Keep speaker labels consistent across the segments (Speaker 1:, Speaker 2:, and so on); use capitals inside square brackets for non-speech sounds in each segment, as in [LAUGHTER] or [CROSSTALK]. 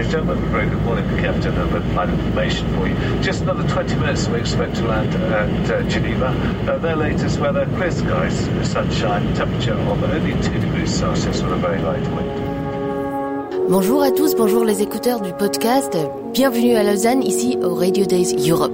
Speaker 1: Ladies and gentlemen, very good morning, the captain a flight information for you. Just another 20 minutes we expect to land at uh, Geneva. Uh, their latest weather, clear skies, sunshine, temperature of only 2 degrees Celsius with a very light wind.
Speaker 2: Bonjour à tous, bonjour les écouteurs du podcast. Bienvenue à Lausanne, ici au Radio Days Europe.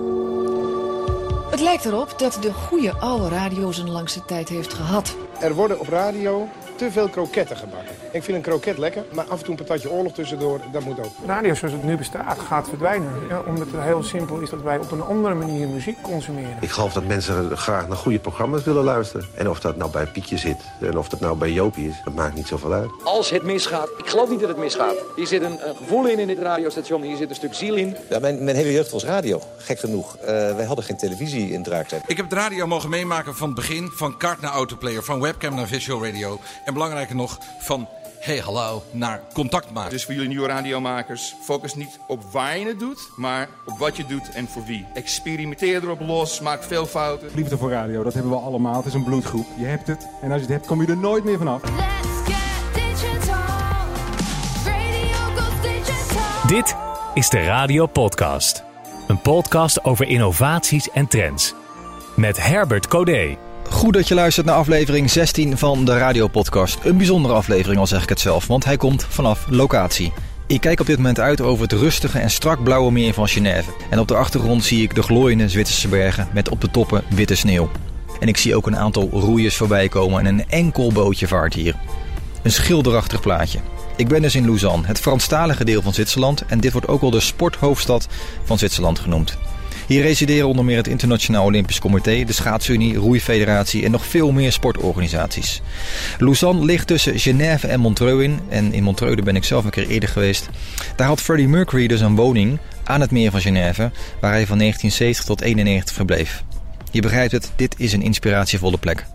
Speaker 3: Het lijkt erop dat de goede oude radio zijn langste tijd heeft gehad.
Speaker 4: Er worden op radio te veel kroketten gebakken. Ik vind een kroket lekker, maar af en toe een patatje oorlog tussendoor, dat moet ook.
Speaker 5: Radio zoals het nu bestaat gaat verdwijnen. Ja, omdat het heel simpel is dat wij op een andere manier muziek consumeren.
Speaker 6: Ik geloof dat mensen graag naar goede programma's willen luisteren. En of dat nou bij Pietje zit en of dat nou bij Jopie is, dat maakt niet zoveel uit.
Speaker 7: Als het misgaat, ik geloof niet dat het misgaat. Hier zit een, een gevoel in in dit radiostation, hier zit een stuk ziel in.
Speaker 8: Ja, mijn, mijn hele jeugd was radio, gek genoeg. Uh, wij hadden geen televisie in Draakzet.
Speaker 9: Ik heb de radio mogen meemaken van het begin, van kaart naar autoplayer, van webcam naar visual radio. En belangrijker nog, van hey hallo naar contact maken.
Speaker 10: Dus voor jullie nieuwe radiomakers, focus niet op waar je het doet, maar op wat je doet en voor wie. Experimenteer erop los, maak veel fouten.
Speaker 11: Liefde voor radio, dat hebben we allemaal. Het is een bloedgroep. Je hebt het en als je het hebt, kom je er nooit meer vanaf.
Speaker 12: Dit is de Radio Podcast. Een podcast over innovaties en trends. Met Herbert Codé.
Speaker 13: Goed dat je luistert naar aflevering 16 van de Radiopodcast. Een bijzondere aflevering, al zeg ik het zelf, want hij komt vanaf locatie. Ik kijk op dit moment uit over het rustige en strak blauwe meer van Genève. En op de achtergrond zie ik de glooiende Zwitserse bergen met op de toppen witte sneeuw. En ik zie ook een aantal roeiers voorbij komen en een enkel bootje vaart hier. Een schilderachtig plaatje. Ik ben dus in Lausanne, het Franstalige deel van Zwitserland. En dit wordt ook wel de sporthoofdstad van Zwitserland genoemd. Hier resideren onder meer het Internationaal Olympisch Comité, de Schaatsunie, Roeifederatie en nog veel meer sportorganisaties. Lausanne ligt tussen Genève en Montreux in. En in Montreux ben ik zelf een keer eerder geweest. Daar had Freddie Mercury dus een woning aan het meer van Genève, waar hij van 1970 tot 1991 verbleef. Je begrijpt het, dit is een inspiratievolle plek.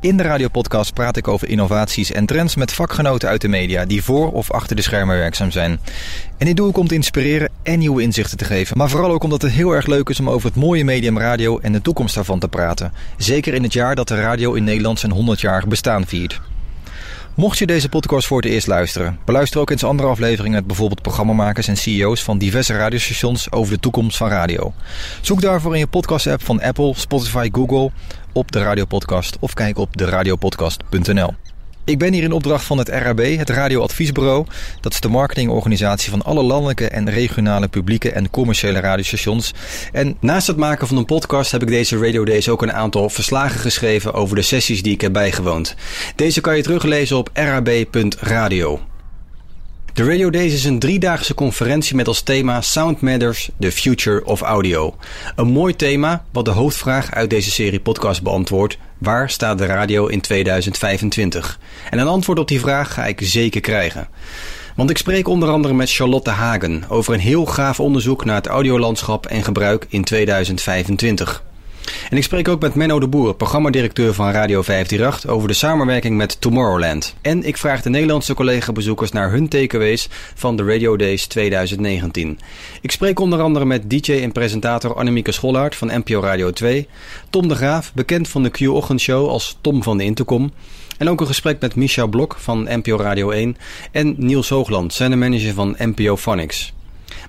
Speaker 13: In de radiopodcast praat ik over innovaties en trends met vakgenoten uit de media die voor of achter de schermen werkzaam zijn. En dit doe ik om te inspireren en nieuwe inzichten te geven, maar vooral ook omdat het heel erg leuk is om over het mooie medium radio en de toekomst daarvan te praten. Zeker in het jaar dat de radio in Nederland zijn 100-jarig bestaan viert. Mocht je deze podcast voor het eerst luisteren, beluister ook eens andere afleveringen met bijvoorbeeld programmamakers en CEO's van diverse radiostations over de toekomst van radio. Zoek daarvoor in je podcast-app van Apple, Spotify, Google op de Radiopodcast of kijk op deradiopodcast.nl. Ik ben hier in opdracht van het RAB, het Radioadviesbureau. Dat is de marketingorganisatie van alle landelijke en regionale publieke en commerciële radiostations. En naast het maken van een podcast heb ik deze Radio Days ook een aantal verslagen geschreven over de sessies die ik heb bijgewoond. Deze kan je teruglezen op rab.radio. De Radio Days is een driedaagse conferentie met als thema Sound Matters, the Future of Audio. Een mooi thema wat de hoofdvraag uit deze serie podcast beantwoordt. Waar staat de radio in 2025? En een antwoord op die vraag ga ik zeker krijgen. Want ik spreek onder andere met Charlotte Hagen over een heel gaaf onderzoek naar het audiolandschap en gebruik in 2025. En ik spreek ook met Menno de Boer, programmadirecteur van Radio 538, over de samenwerking met Tomorrowland. En ik vraag de Nederlandse collega-bezoekers naar hun takeaways van de Radio Days 2019. Ik spreek onder andere met DJ en presentator Annemieke Schollaert van NPO Radio 2, Tom de Graaf, bekend van de Q-ochtendshow als Tom van de Intercom, en ook een gesprek met Micha Blok van NPO Radio 1 en Niels Hoogland, zendermanager van NPO Phonics.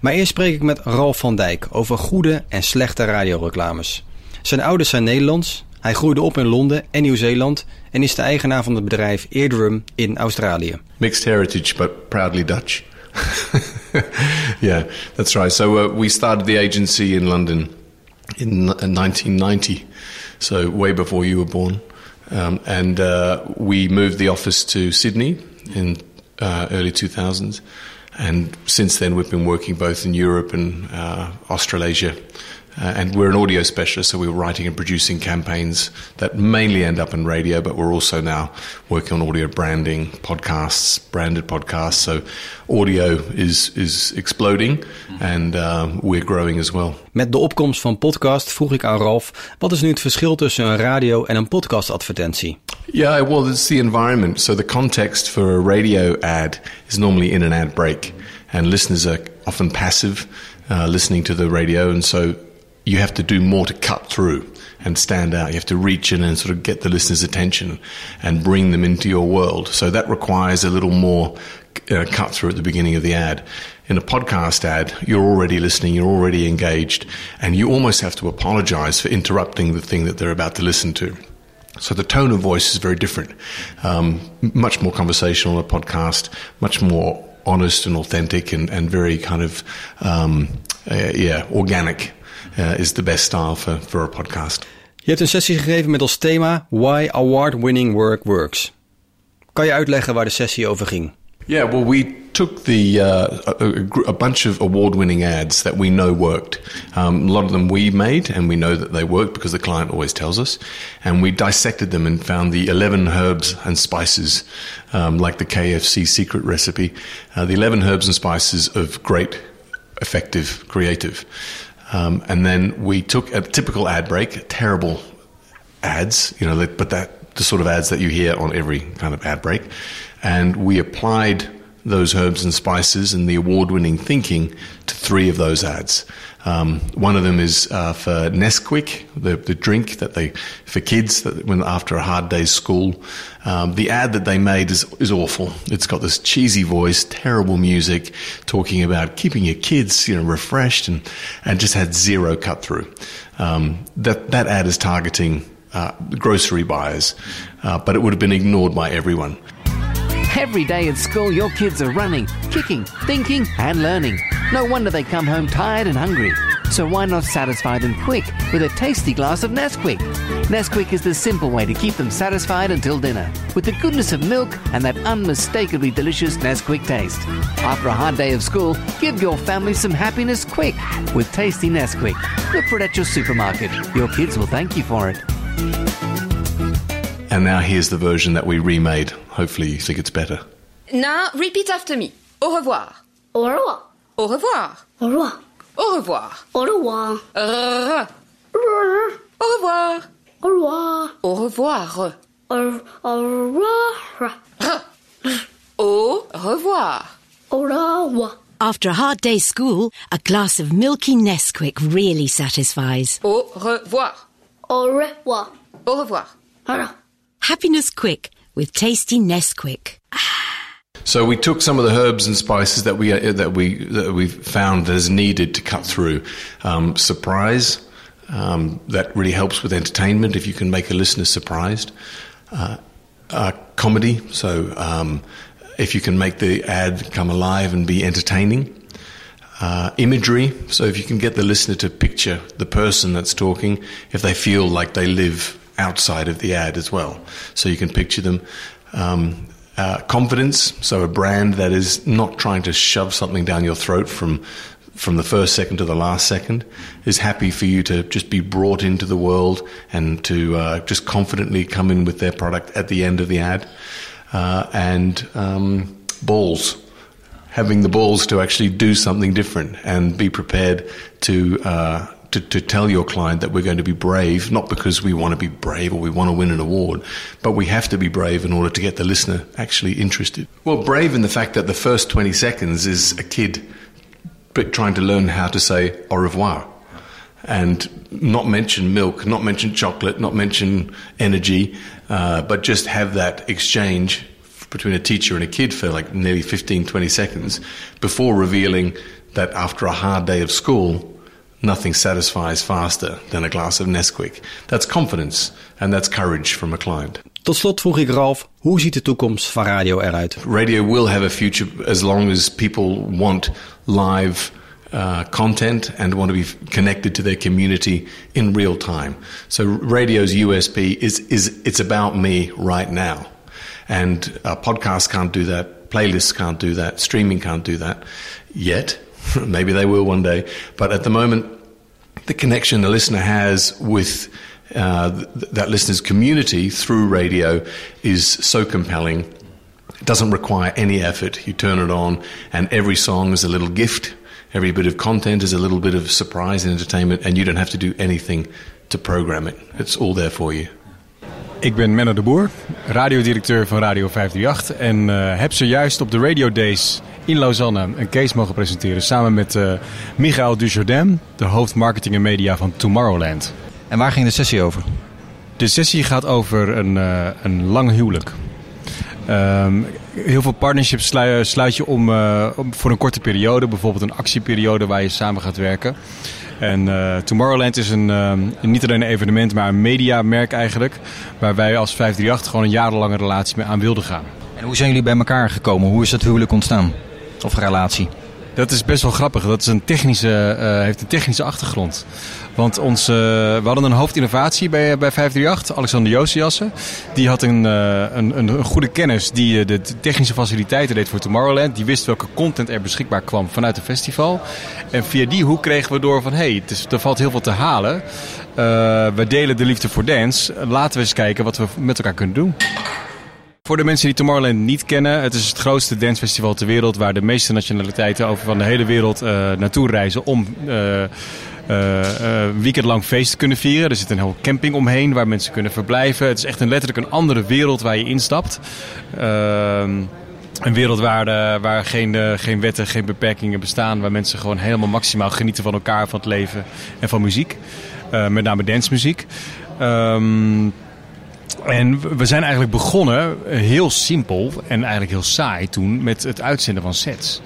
Speaker 13: Maar eerst spreek ik met Ralf van Dijk over goede en slechte radioreclames. Zijn ouders zijn Nederlands. Hij groeide op in Londen en Nieuw-Zeeland en is de eigenaar van het bedrijf Eardrum in Australië.
Speaker 14: Mixed heritage, but proudly Dutch. [LAUGHS] yeah, that's right. So uh, we started the agency in London in 1990, uh, so way before you were born. Um, and uh, we moved the office to Sydney in uh, early 2000s. And since then, we've been working both in Europe and uh, Australasia. Uh, and we're an audio specialist, so we're writing and producing campaigns that mainly end up in radio, but we're also now working on audio branding, podcasts, branded podcasts. So audio is, is exploding and uh, we're growing as well.
Speaker 13: Met de opkomst van podcast vroeg ik aan Ralf, wat is nu het verschil tussen een radio en een podcastadvertentie?
Speaker 14: Yeah, well, it's the environment. So the context for a radio ad is normally in an ad break, and listeners are often passive uh, listening to the radio, and so you have to do more to cut through and stand out. You have to reach in and sort of get the listener's attention and bring them into your world. So that requires a little more uh, cut through at the beginning of the ad. In a podcast ad, you're already listening, you're already engaged, and you almost have to apologize for interrupting the thing that they're about to listen to. So the tone of voice is very different. Um, much more conversational in a podcast, much more honest and authentic, and, and very kind of um, uh, yeah organic is the best style for, for a podcast.
Speaker 13: Je hebt een sessie gegeven met als thema Why Award-Winning Work Works. Kan je uitleggen waar de sessie over ging?
Speaker 14: Yeah, well, we took the uh, a, a, bunch of award-winning ads that we know worked. Um, a lot of them we made, and we know that they work because the client always tells us. And we dissected them and found the 11 herbs and spices, um, like the KFC secret recipe, uh, the 11 herbs and spices of great, effective, creative. Um, and then we took a typical ad break, terrible ads, you know, but that the sort of ads that you hear on every kind of ad break, and we applied those herbs and spices and the award-winning thinking to three of those ads. Um, one of them is uh, for Nesquik, the, the drink that they for kids that when after a hard day's school. Um, the ad that they made is is awful. It's got this cheesy voice, terrible music, talking about keeping your kids you know refreshed and and just had zero cut through. Um, that that ad is targeting uh, grocery buyers, uh, but it would have been ignored by everyone.
Speaker 15: Every day at school, your kids are running, kicking, thinking, and learning. No wonder they come home tired and hungry. So why not satisfy them quick with a tasty glass of Nesquik? Nesquik is the simple way to keep them satisfied until dinner, with the goodness of milk and that unmistakably delicious Nesquik taste. After a hard day of school, give your family some happiness quick with tasty Nesquik. Look for it at your supermarket. Your kids will thank you for it.
Speaker 14: And now here's the version that we remade. Hopefully, you think it's better.
Speaker 16: Now, repeat after me. Au revoir.
Speaker 17: Au revoir.
Speaker 16: Au revoir.
Speaker 17: Au revoir.
Speaker 16: Au revoir.
Speaker 17: Au revoir.
Speaker 16: Au revoir.
Speaker 17: Au revoir.
Speaker 16: Au revoir.
Speaker 17: Au revoir.
Speaker 16: Au revoir.
Speaker 17: Au revoir.
Speaker 18: After a hard day's school, a glass of milky Nesquik really satisfies.
Speaker 16: Au revoir.
Speaker 17: Au revoir.
Speaker 16: Au revoir.
Speaker 18: Happiness quick with tasty Nesquik.
Speaker 14: So we took some of the herbs and spices that we uh, that we that we found that is needed to cut through. Um, surprise, um, that really helps with entertainment if you can make a listener surprised. Uh, uh, comedy, so um, if you can make the ad come alive and be entertaining. Uh, imagery, so if you can get the listener to picture the person that's talking, if they feel like they live outside of the ad as well. So you can picture them. Um, uh, confidence, so a brand that is not trying to shove something down your throat from from the first second to the last second, is happy for you to just be brought into the world and to uh, just confidently come in with their product at the end of the ad. Uh, and um, balls, having the balls to actually do something different and be prepared to uh, to, to tell your client that we're going to be brave, not because we want to be brave or we want to win an award, but we have to be brave in order to get the listener actually interested. Well, brave in the fact that the first 20 seconds is a kid trying to learn how to say au revoir and not mention milk, not mention chocolate, not mention energy, uh, but just have that exchange between a teacher and a kid for like nearly 15, 20 seconds before revealing that after a hard day of school, nothing satisfies faster than a glass of Nesquik. That's confidence and that's courage from a client.
Speaker 13: Tot slot vroeg ik Ralf, hoe ziet de toekomst van radio eruit?
Speaker 14: Radio will have a future as long as people want live uh, content and want to be connected to their community in real time. So radio's USP is is it's about me right now, and uh, podcasts can't do that, playlists can't do that, streaming can't do that yet. [LAUGHS] Maybe they will one day, but at the moment, the connection the listener has with uh, th- that listener's community through radio is so compelling. It doesn't require any effort. You turn it on, and every song is a little gift. Every bit of content is a little bit of surprise and entertainment, and you don't have to do anything to program it. It's all there for you.
Speaker 19: Ik ben Menno de Boer, radiodirecteur van Radio 538 en uh, heb zojuist op de Radio Days in Lausanne een case mogen presenteren samen met uh, Michael Dujardin, de hoofd marketing en media van Tomorrowland.
Speaker 13: En waar ging de sessie over?
Speaker 19: De sessie gaat over een, uh, een lang huwelijk. Ehm, heel veel partnerships slui- sluit je om, eh, om voor een korte periode, bijvoorbeeld een actieperiode waar je samen gaat werken. En eh, Tomorrowland is een, ehm, niet alleen een evenement, maar een mediamerk eigenlijk. Waar wij als 538 gewoon een jarenlange relatie mee aan wilden gaan.
Speaker 13: En hoe zijn jullie bij elkaar gekomen? Hoe is dat huwelijk ontstaan? Of relatie?
Speaker 19: Dat is best wel grappig. Dat is een technische, eh, heeft een technische achtergrond. Want ons, eh, we hadden een hoofdinnovatie bij, bij 538, Alexander Josiassen. Die had een, eh, een, een, een goede kennis die eh, de technische faciliteiten deed voor Tomorrowland. Die wist welke content er beschikbaar kwam vanuit het festival. En via die hoek kregen we door van, hé, hey, er valt heel veel te halen. Eh, we delen de liefde voor dance. Laten we eens kijken wat we met elkaar kunnen doen. Voor de mensen die Tomorrowland niet kennen, het is het grootste dancefestival ter wereld waar de meeste nationaliteiten over van de hele wereld eh, naartoe reizen om eh, eh, eh, een weekend lang feest te kunnen vieren. Er zit een hele camping omheen waar mensen kunnen verblijven. Het is echt een, letterlijk een andere wereld waar je instapt. Ehm, een wereld waar, waar geen, geen wetten, geen beperkingen bestaan. Waar mensen gewoon helemaal maximaal genieten van elkaar, van het leven en van muziek. Met name dancemuziek. Ehm en we zijn eigenlijk begonnen eh, heel simpel en eigenlijk heel saai toen met het uitzenden van sets.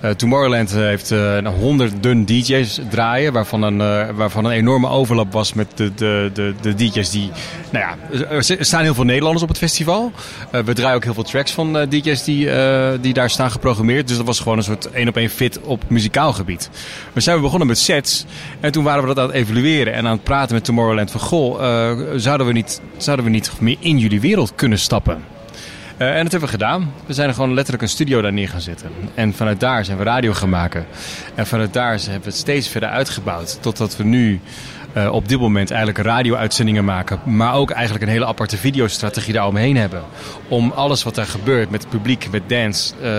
Speaker 19: Eh, Tomorrowland heeft eh, honderden DJ's draaien, waarvan een, eh, waarvan een enorme overlap was met de, de, de, de DJ's die. Nou ja, er staan heel veel Nederlanders op het festival. Eh, we draaien ook heel veel tracks van eh, DJ's die, eh, die daar staan geprogrammeerd. Dus dat was gewoon een soort één op één fit op muzikaal gebied. We zijn begonnen met sets en toen waren we dat aan het evalueren en aan het praten met Tomorrowland van goh, eh, zouden, we niet, zouden we niet meer in jullie wereld kunnen stappen? Eh, en dat hebben we gedaan. We zijn er gewoon letterlijk een studio daar neer gaan zetten. En vanuit daar zijn we radio gaan maken. En vanuit daar hebben we het steeds verder uitgebouwd. Totdat we nu eh, op dit moment eigenlijk radio-uitzendingen maken. Maar ook eigenlijk een hele aparte videostrategie daaromheen hebben. Om alles wat daar gebeurt met het publiek, met dance, eh,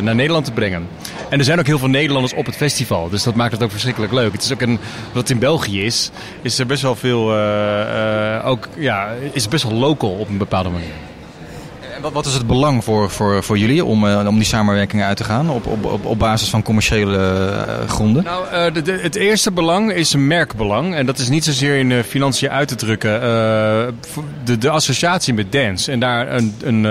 Speaker 19: naar Nederland te brengen. En er zijn ook heel veel Nederlanders op het festival. Dus dat maakt het ook verschrikkelijk leuk. Het is ook een, wat in België is, is er best wel veel, ook, ja, is best wel local op een bepaalde manier.
Speaker 13: Wat, is het belang voor, voor, voor jullie om, eh, om die samenwerking uit te gaan op, op, op, op basis van commerciële eh, gronden?
Speaker 19: Nou, eh, de, het eerste belang is een merkbelang. En dat is niet zozeer in financiën uit te drukken. De, de associatie met dance. En daar een, een,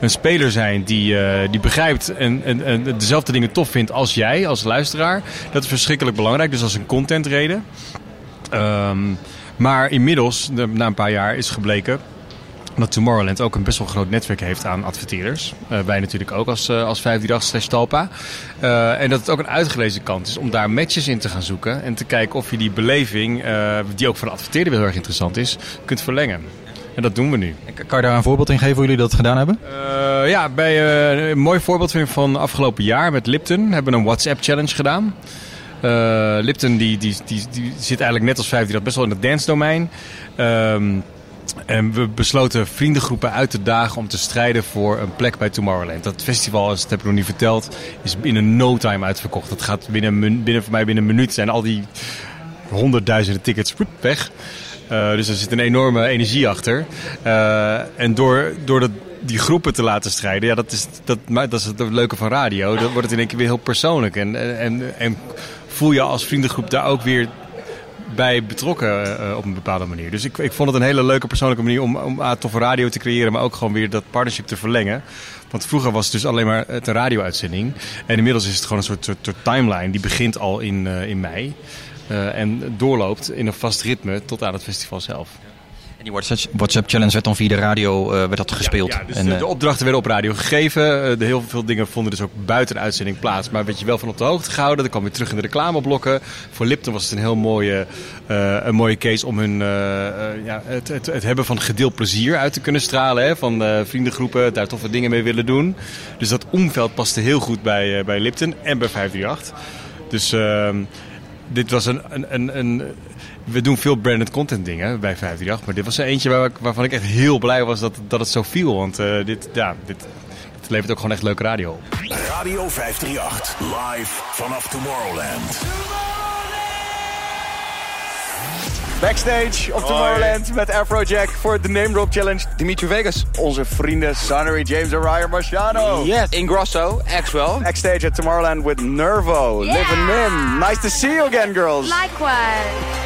Speaker 19: een speler zijn die, die begrijpt en, en, en dezelfde dingen tof vindt als jij, als luisteraar. Dat is verschrikkelijk belangrijk. Dus als een contentreden. Ehm, maar inmiddels, de- na een paar jaar, is gebleken dat Tomorrowland ook een best wel groot netwerk heeft aan adverteerders. Eh, wij natuurlijk ook als, uh, als 538 slash Talpa. Uh, en dat het ook een uitgelezen kant is om daar matches in te gaan zoeken. En te kijken of je die beleving, die ook voor de adverteerder heel erg interessant is, kunt verlengen. En dat doen we nu.
Speaker 13: Kan je daar een voorbeeld in geven hoe jullie dat gedaan hebben?
Speaker 19: Uh, ja, bij, uh, een mooi voorbeeld vind ik van afgelopen jaar met Lipton. Hebben we een WhatsApp challenge gedaan. Uh, Lipton die, die, die, die zit eigenlijk net als 538 best wel in het dance domein. Um, en we besloten vriendengroepen uit te dagen om te strijden voor een plek bij Tomorrowland. Dat festival, als dat heb ik nog niet verteld, is binnen no time uitverkocht. Dat gaat binnen, binnen voor mij binnen een minuut zijn al die honderdduizenden tickets weg. Uh, dus er zit een enorme energie achter. Uh, en door, door dat, die groepen te laten strijden, ja, dat, is, dat, dat is het leuke van radio. Dan wordt het in één keer weer heel persoonlijk. En, en, en voel je als vriendengroep daar ook weer bij betrokken uh, op een bepaalde manier. Dus ik, ik vond het een hele leuke persoonlijke manier om, om uh, toffe radio te creëren, maar ook gewoon weer dat partnership te verlengen. Want vroeger was het dus alleen maar een radio-uitzending. En inmiddels is het gewoon een soort, soort, soort timeline. Die begint al in, uh, in mei. en doorloopt in een vast ritme tot aan het festival zelf.
Speaker 13: En die WhatsApp Challenge werd dan via de radio uh, werd dat gespeeld.
Speaker 19: Ja, ja dus
Speaker 13: en,
Speaker 19: de, de, opdrachten werden op radio gegeven. De heel veel dingen vonden dus ook buiten de uitzending plaats. Maar werd je wel van op de hoogte gehouden. Dat kwam weer terug in de reclameblokken. Voor Lipton was het een heel mooie, uh, een mooie case om hun, uh, ja, het, het, het, hebben van gedeeld plezier uit te kunnen stralen. Hè, van vriendengroepen, daar toffe dingen mee willen doen. Dus dat omveld paste heel goed bij, bij Lipton en bij 538. Dus ehm, dit was een, een, een, een we doen veel branded content dingen bij 538. Maar dit was er eentje waar, waarvan ik echt heel blij was dat, dat het zo viel. Want uh, dit, ja, dit, dit levert ook gewoon echt leuke radio op.
Speaker 20: Radio 538, live vanaf Tomorrowland.
Speaker 21: Backstage op Tomorrowland met Afrojack voor de Name Drop Challenge. Dimitri Vegas, onze vrienden Sonnery, James en Ryan Marciano.
Speaker 22: Yes. Ingrosso, Axwell.
Speaker 21: Backstage at Tomorrowland with Nervo, yeah. Liv and Min. Nice to see you again, girls.
Speaker 23: Likewise.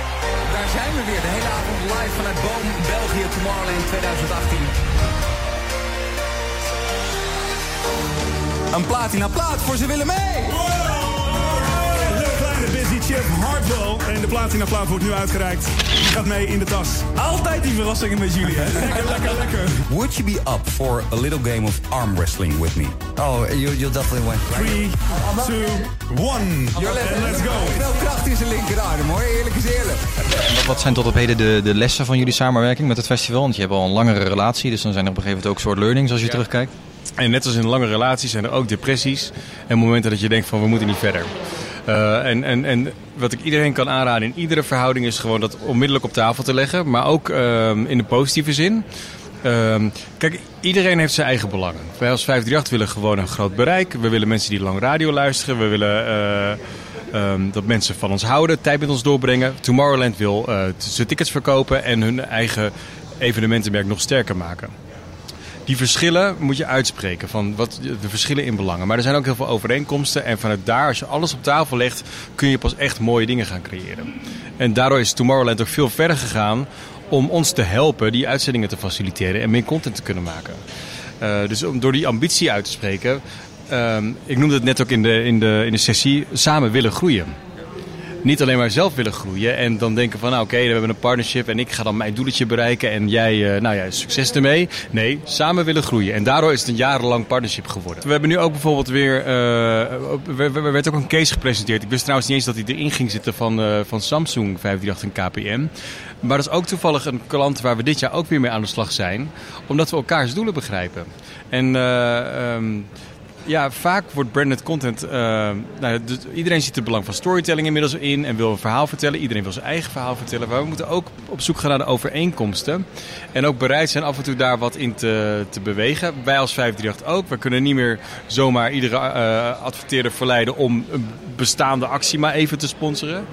Speaker 24: Een platina plaat voor ze willen mee!
Speaker 25: De kleine busy chip Hartwell. En de platina plaat wordt nu uitgereikt. Die gaat mee in de tas. Altijd die verrassingen met jullie, hè? [LAUGHS] Lekker, lekker, lekker.
Speaker 24: Would you be up for a little game of arm wrestling with me? Oh, you, you'll definitely win.
Speaker 25: 3, 2, 1.
Speaker 24: En
Speaker 25: let's go.
Speaker 24: Veel kracht in zijn linkerarm hoor, eerlijk is eerlijk.
Speaker 13: Wat- Wat zijn tot op heden de, de lessen van jullie samenwerking met het festival? Want je hebt al een langere relatie, dus dan zijn er op een gegeven moment ook soort learnings als je terugkijkt.
Speaker 19: En net als in lange relaties zijn er ook depressies en momenten dat je denkt van we moeten niet verder. Eh, en, en, en wat ik iedereen kan aanraden in iedere verhouding is gewoon dat onmiddellijk op tafel te leggen, maar ook ehm, in de positieve zin. Ehm, kijk, iedereen heeft zijn eigen belangen. Wij als 538 willen gewoon een groot bereik. We willen mensen die lang radio luisteren. We willen eh, ehm, dat mensen van ons houden, tijd met ons doorbrengen. Tomorrowland wil eh, zijn tickets verkopen en hun eigen evenementenmerk nog sterker maken. Die verschillen moet je uitspreken, van wat de verschillen in belangen. Maar er zijn ook heel veel overeenkomsten. En vanuit daar, als je alles op tafel legt, kun je pas echt mooie dingen gaan creëren. En daardoor is Tomorrowland ook veel verder gegaan om ons te helpen die uitzendingen te faciliteren en meer content te kunnen maken. Eh, dus om door die ambitie uit te spreken, ehm, ik noemde het net ook in de, in, de, in de sessie, samen willen groeien niet alleen maar zelf willen groeien en dan denken van nou oké, we hebben een partnership en ik ga dan mijn doeletje bereiken en jij, eh, nou ja, succes ermee. Nee, samen willen groeien. En daardoor is het een jarenlang partnership geworden. We hebben nu ook bijvoorbeeld weer, op- er er werd ook een case gepresenteerd. Ik wist trouwens niet eens dat hij erin ging zitten van, eh, van Samsung 538 en KPN. Maar dat is ook toevallig een klant waar we dit jaar ook weer mee aan de slag zijn. Omdat we elkaars doelen begrijpen. En ehm, ja, vaak wordt branded content. eh, nou, dus iedereen ziet het belang van storytelling inmiddels in en wil een verhaal vertellen. Iedereen wil zijn eigen verhaal vertellen. Maar we moeten ook op zoek gaan naar de overeenkomsten. En ook bereid zijn af en toe daar wat in te, te bewegen. Wij als 538 ook. We kunnen niet meer zomaar iedere eh, adverteerder verleiden om een bestaande actie maar even te sponsoren.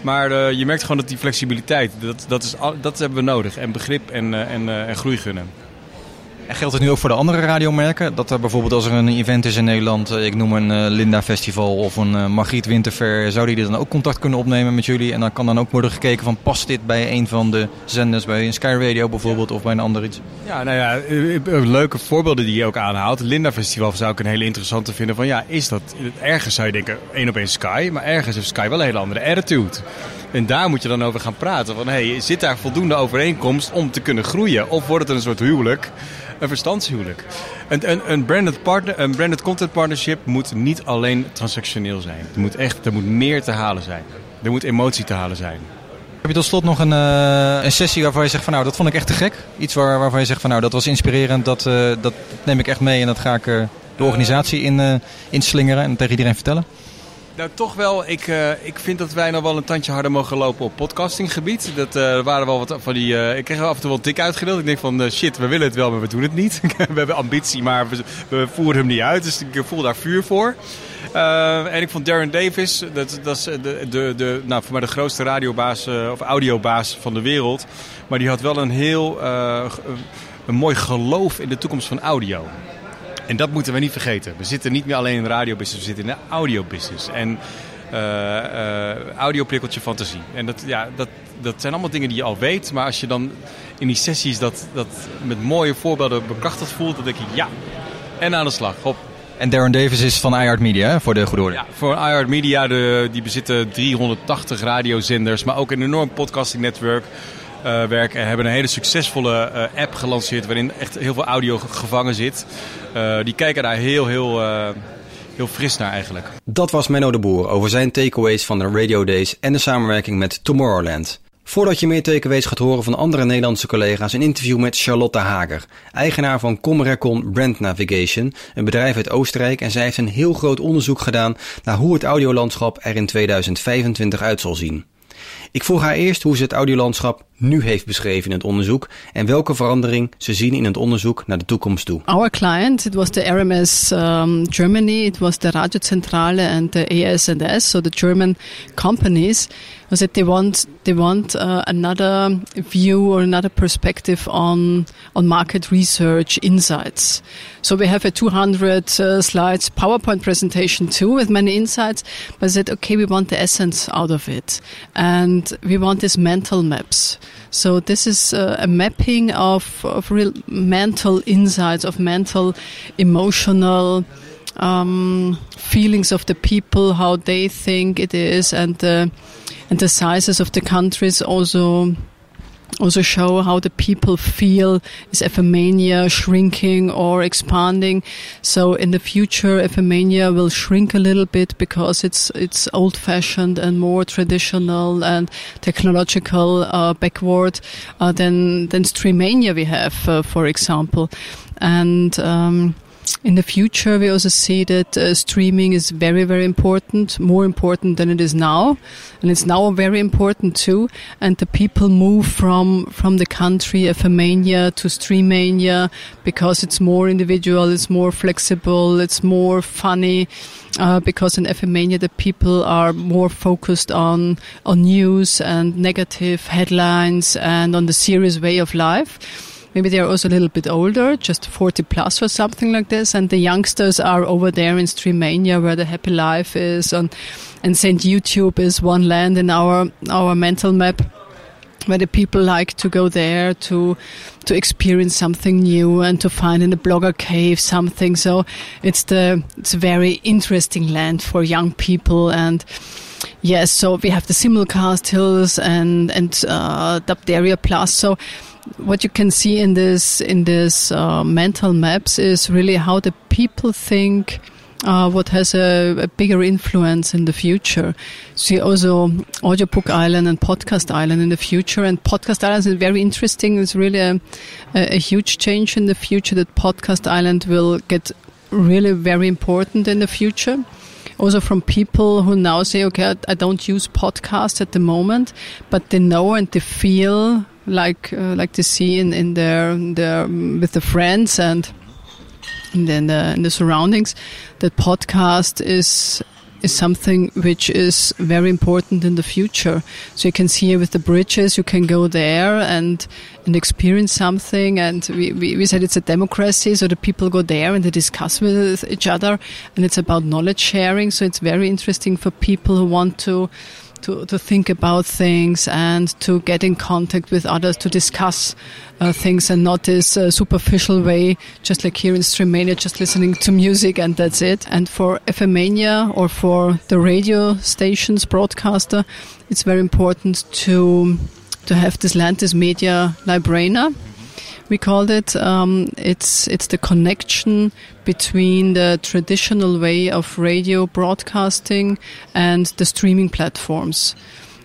Speaker 19: Maar eh, je merkt gewoon dat die flexibiliteit, dat, dat, is, dat hebben we nodig. En begrip en, en, en groei gunnen.
Speaker 13: En geldt het nu ook voor de andere radiomerken? Dat er bijvoorbeeld als er een event is in Nederland, eh, ik noem een eh, Linda Festival of een eh, Margriet Winterfair, zou die dan ook contact kunnen opnemen met jullie? En dan kan dan ook worden gekeken van past dit bij een van de zenders, bij een Sky Radio bijvoorbeeld of bij een ander iets?
Speaker 19: Ja, nou ja, leuke voorbeelden die je ook aanhaalt. Linda Festival zou ik een hele interessante vinden. Van ja, is dat ergens zou je denken één op één Sky, maar ergens heeft Sky wel een hele andere attitude. En daar moet je dan over gaan praten. Van hey, zit daar voldoende overeenkomst om te kunnen groeien? Of wordt het een soort huwelijk? Een verstandshuwelijk. Een, een, een, branded partner, een branded content partnership moet niet alleen transactioneel zijn. Er moet echt er moet meer te halen zijn. Er moet emotie te halen zijn.
Speaker 13: Heb je tot slot nog een, eh, een sessie waarvan je zegt van nou dat vond ik echt te gek? Iets waar, waarvan je zegt van nou dat was inspirerend, dat, eh, dat neem ik echt mee en dat ga ik eh, de organisatie in, eh, inslingeren en tegen iedereen vertellen?
Speaker 19: Nou, toch wel. Ik, eh, ik vind dat wij nog wel een tandje harder mogen lopen op podcastinggebied. Dat eh, waren wel wat van die. eh, ik kreeg af en toe wel tik uitgedeeld. Ik denk van shit, we willen het wel, maar we doen het niet. [LAUGHS] we hebben ambitie, maar we, we voeren hem niet uit. Dus ik voel daar vuur voor. En ik vond Darren Davis, dat, dat is de, de, de, nou, voor mij de grootste radiobaas of audiobaas van de wereld. Maar die had wel een heel een mooi geloof in de toekomst van audio. En dat moeten we niet vergeten. We zitten niet meer alleen in de radiobusiness, we zitten in de audiobusiness. En eh eh audio prikkelt je fantasie. En dat, ja, dat, dat zijn allemaal dingen die je al weet. Maar als je dan in die sessies dat, dat met mooie voorbeelden bekrachtigd voelt, dan denk ik ja. En aan de slag. Hop.
Speaker 13: En Darren Davis is van iHeart Media, hè, voor de goede orde.
Speaker 19: Ja, voor iHeart Media, de, die bezitten 380 radiozenders, maar ook een enorm podcastingnetwerk. Eh werken en hebben een hele succesvolle eh, app gelanceerd waarin echt heel veel audio ge- gevangen zit. Eh, die kijken daar heel, heel, heel fris naar eigenlijk.
Speaker 13: Dat was Menno de Boer over zijn takeaways van de Radio Days en de samenwerking met Tomorrowland. Voordat je meer takeaways gaat horen van andere Nederlandse collega's, een interview met Charlotte Hager, eigenaar van Comrecon Brand Navigation, een bedrijf uit Oostenrijk. En zij heeft een heel groot onderzoek gedaan naar hoe het audiolandschap er in 2025 uit zal zien. Ik vroeg haar eerst hoe ze het audiolandschap nu heeft beschreven in het onderzoek en welke verandering ze zien in het onderzoek naar de toekomst toe.
Speaker 23: Our client, it was the RMS um, Germany, it was the Radiozentrale and the ASNS, so the German companies, was they want they want uh, another view or another perspective on on market research insights. So we have a 200 uh, slides PowerPoint presentation too with many insights, but said okay, we want the essence out of it, and we want these mental maps. So this is uh, a mapping of, of real mental insights, of mental, emotional um, feelings of the people, how they think it is, and the and the sizes of the countries also also show how the people feel is Ephemania shrinking or expanding. So in the future, Ephemania will shrink a little bit because it's it's old fashioned and more traditional and technological uh, backward uh, than than Streamania we have, uh, for example, and. Um, in the future, we also see that uh, streaming is very, very important, more important than it is now, and it's now very important too. And the people move from from the country of Mania to Streamania because it's more individual, it's more flexible, it's more funny. Uh, because in FMania the people are more focused on on news and negative headlines and on the serious way of life maybe they're also a little bit older, just 40 plus or something like this. And the youngsters are over there in Streamania where the happy life is. And, and St. YouTube is one land in our, our mental map where the people like to go there to to experience something new and to find in the blogger cave something. So it's the it's a very interesting land for young people and yes, so we have the simulcast hills and and uh, Dapteria Plus. So what you can see in this in this uh, mental maps is really how the people think. Uh, what has a, a, bigger influence in the future. See also Audiobook Island and Podcast Island in the future. And Podcast Island is very interesting. It's really a, a, a huge change in the future that Podcast Island will get really very important in the future also from people who now say, okay, I, don't use podcasts at the moment, but they know and they feel like uh, like to see in in their their with the friends and in in the, in the surroundings that podcast is is something which is very important in the future. So you can see with the bridges, you can go there and and experience something. And we, we, we said it's a democracy, so the people go there and they discuss with each other, and it's about knowledge sharing. So it's very interesting for people who want to to, to think about things and to get in contact with others to discuss uh, things and not this uh, superficial way, just like here in Streamania, just listening to music and that's it. And for FMania or for the radio stations broadcaster, it's very important to to have this Lantis Media Librana we called it. Um, it's it's the connection between the traditional way of radio broadcasting and the streaming platforms.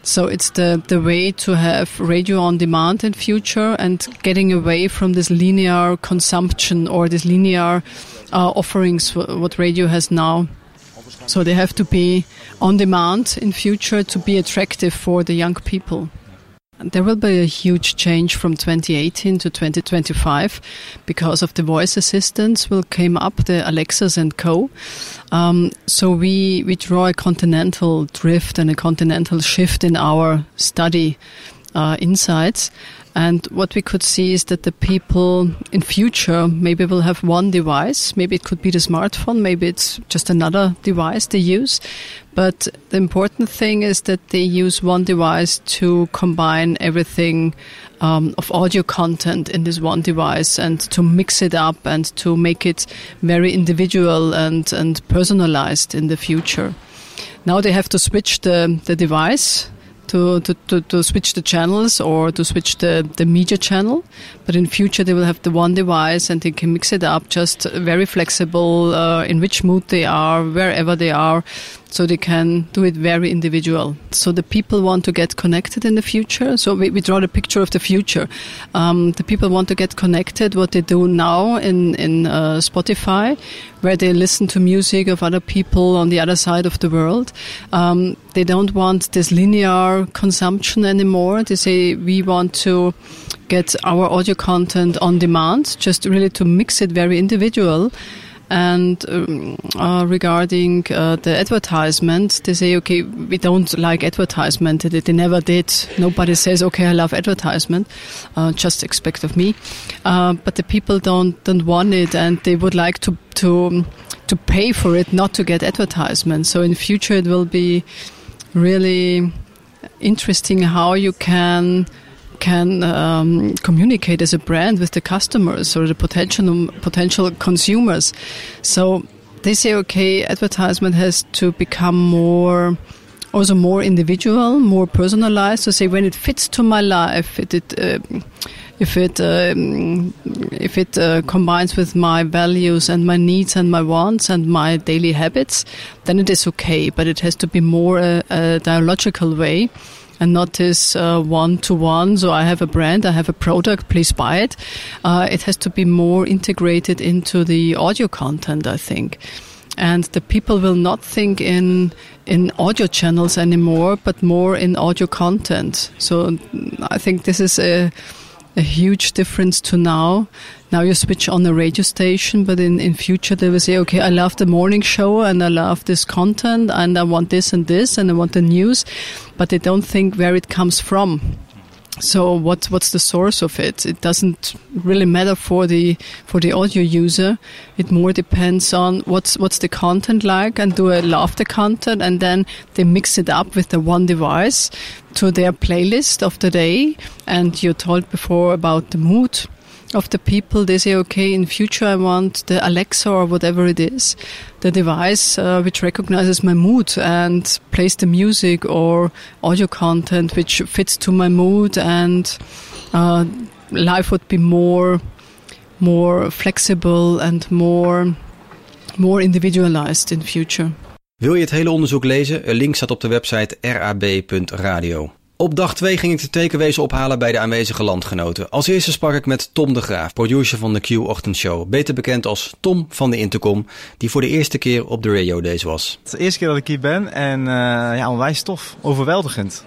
Speaker 23: So it's the, the way to have radio on demand in future and getting away from this linear consumption or this linear uh, offerings what radio has now. So they have to be on demand in future to be attractive for the young people. There will be a huge change from 2018 to 2025 because of the voice assistants will came up, the Alexas and Co. Um, so we, we draw a continental drift and a continental shift in our study uh, insights. And what we could see is that the people in future maybe will have one device. Maybe it could be the smartphone. Maybe it's just another device they use. But the important thing is that they use one device to combine everything um, of audio content in this one device and to mix it up and to make it very individual and, and personalized in the future. Now they have to switch the, the device to, to, to, to, switch the channels or to switch the, the media channel. But in future, they will have the one device and they can mix it up just very flexible uh, in which mood they are, wherever they are so they can do it very individual. So the people want to get connected in the future. So we, we draw the picture of the future. Um, the people want to get connected. What they do now in in uh, Spotify, where they listen to music of other people on the other side of the world. Um, they don't want this linear consumption anymore. They say we want to get our audio content on demand, just really to mix it very individual. And um, uh, regarding uh, the advertisement, they say, okay, we don't like advertisement. They, they never did. Nobody says, okay, I love advertisement. Uh, just expect of me. Uh, but the people don't don't want it, and they would like to to to pay for it, not to get advertisement. So in future, it will be really interesting how you can can um, communicate as a brand with the customers or the potential potential consumers. So they say okay, advertisement has to become more also more individual, more personalized. So say when it fits to my life, it, it uh, if it um, if it uh, combines with my values and my needs and my wants and my daily habits, then it is okay. But it has to be more a, a dialogical way. And not this one to one. So I have a brand, I have a product, please buy it. Uh, it has to be more integrated into the audio content, I think and the people will not think in in audio channels anymore, but more in audio content. So I think this is a a huge difference to now. Now you switch on the radio station, but in, in future they will say, okay, I love the morning show and I love this content and I want this and this and I want the news, but they don't think where it comes from. So what what's the source of it? It doesn't really matter for the for the audio user. It more depends on what's what's the content like and do I love the content and then they mix it up with the one device to their playlist of the day. And you told before about the mood of the people. They say, okay, in future I want the Alexa or whatever it is, the device uh, which recognizes my mood and plays the music or audio content which fits to my mood, and uh, life would be more more flexible and more more individualized in future.
Speaker 13: Wil je het hele onderzoek lezen? Een link staat op de website rab.radio. Op dag 2 ging ik de tekenwezen ophalen bij de aanwezige landgenoten. Als eerste sprak ik met Tom de Graaf, producer van de Q-ochtendshow. Beter bekend als Tom van de Intercom, die voor de eerste keer op de Radio Days was.
Speaker 26: Het is de eerste keer dat ik hier ben en uh, ja, onwijs tof. Overweldigend,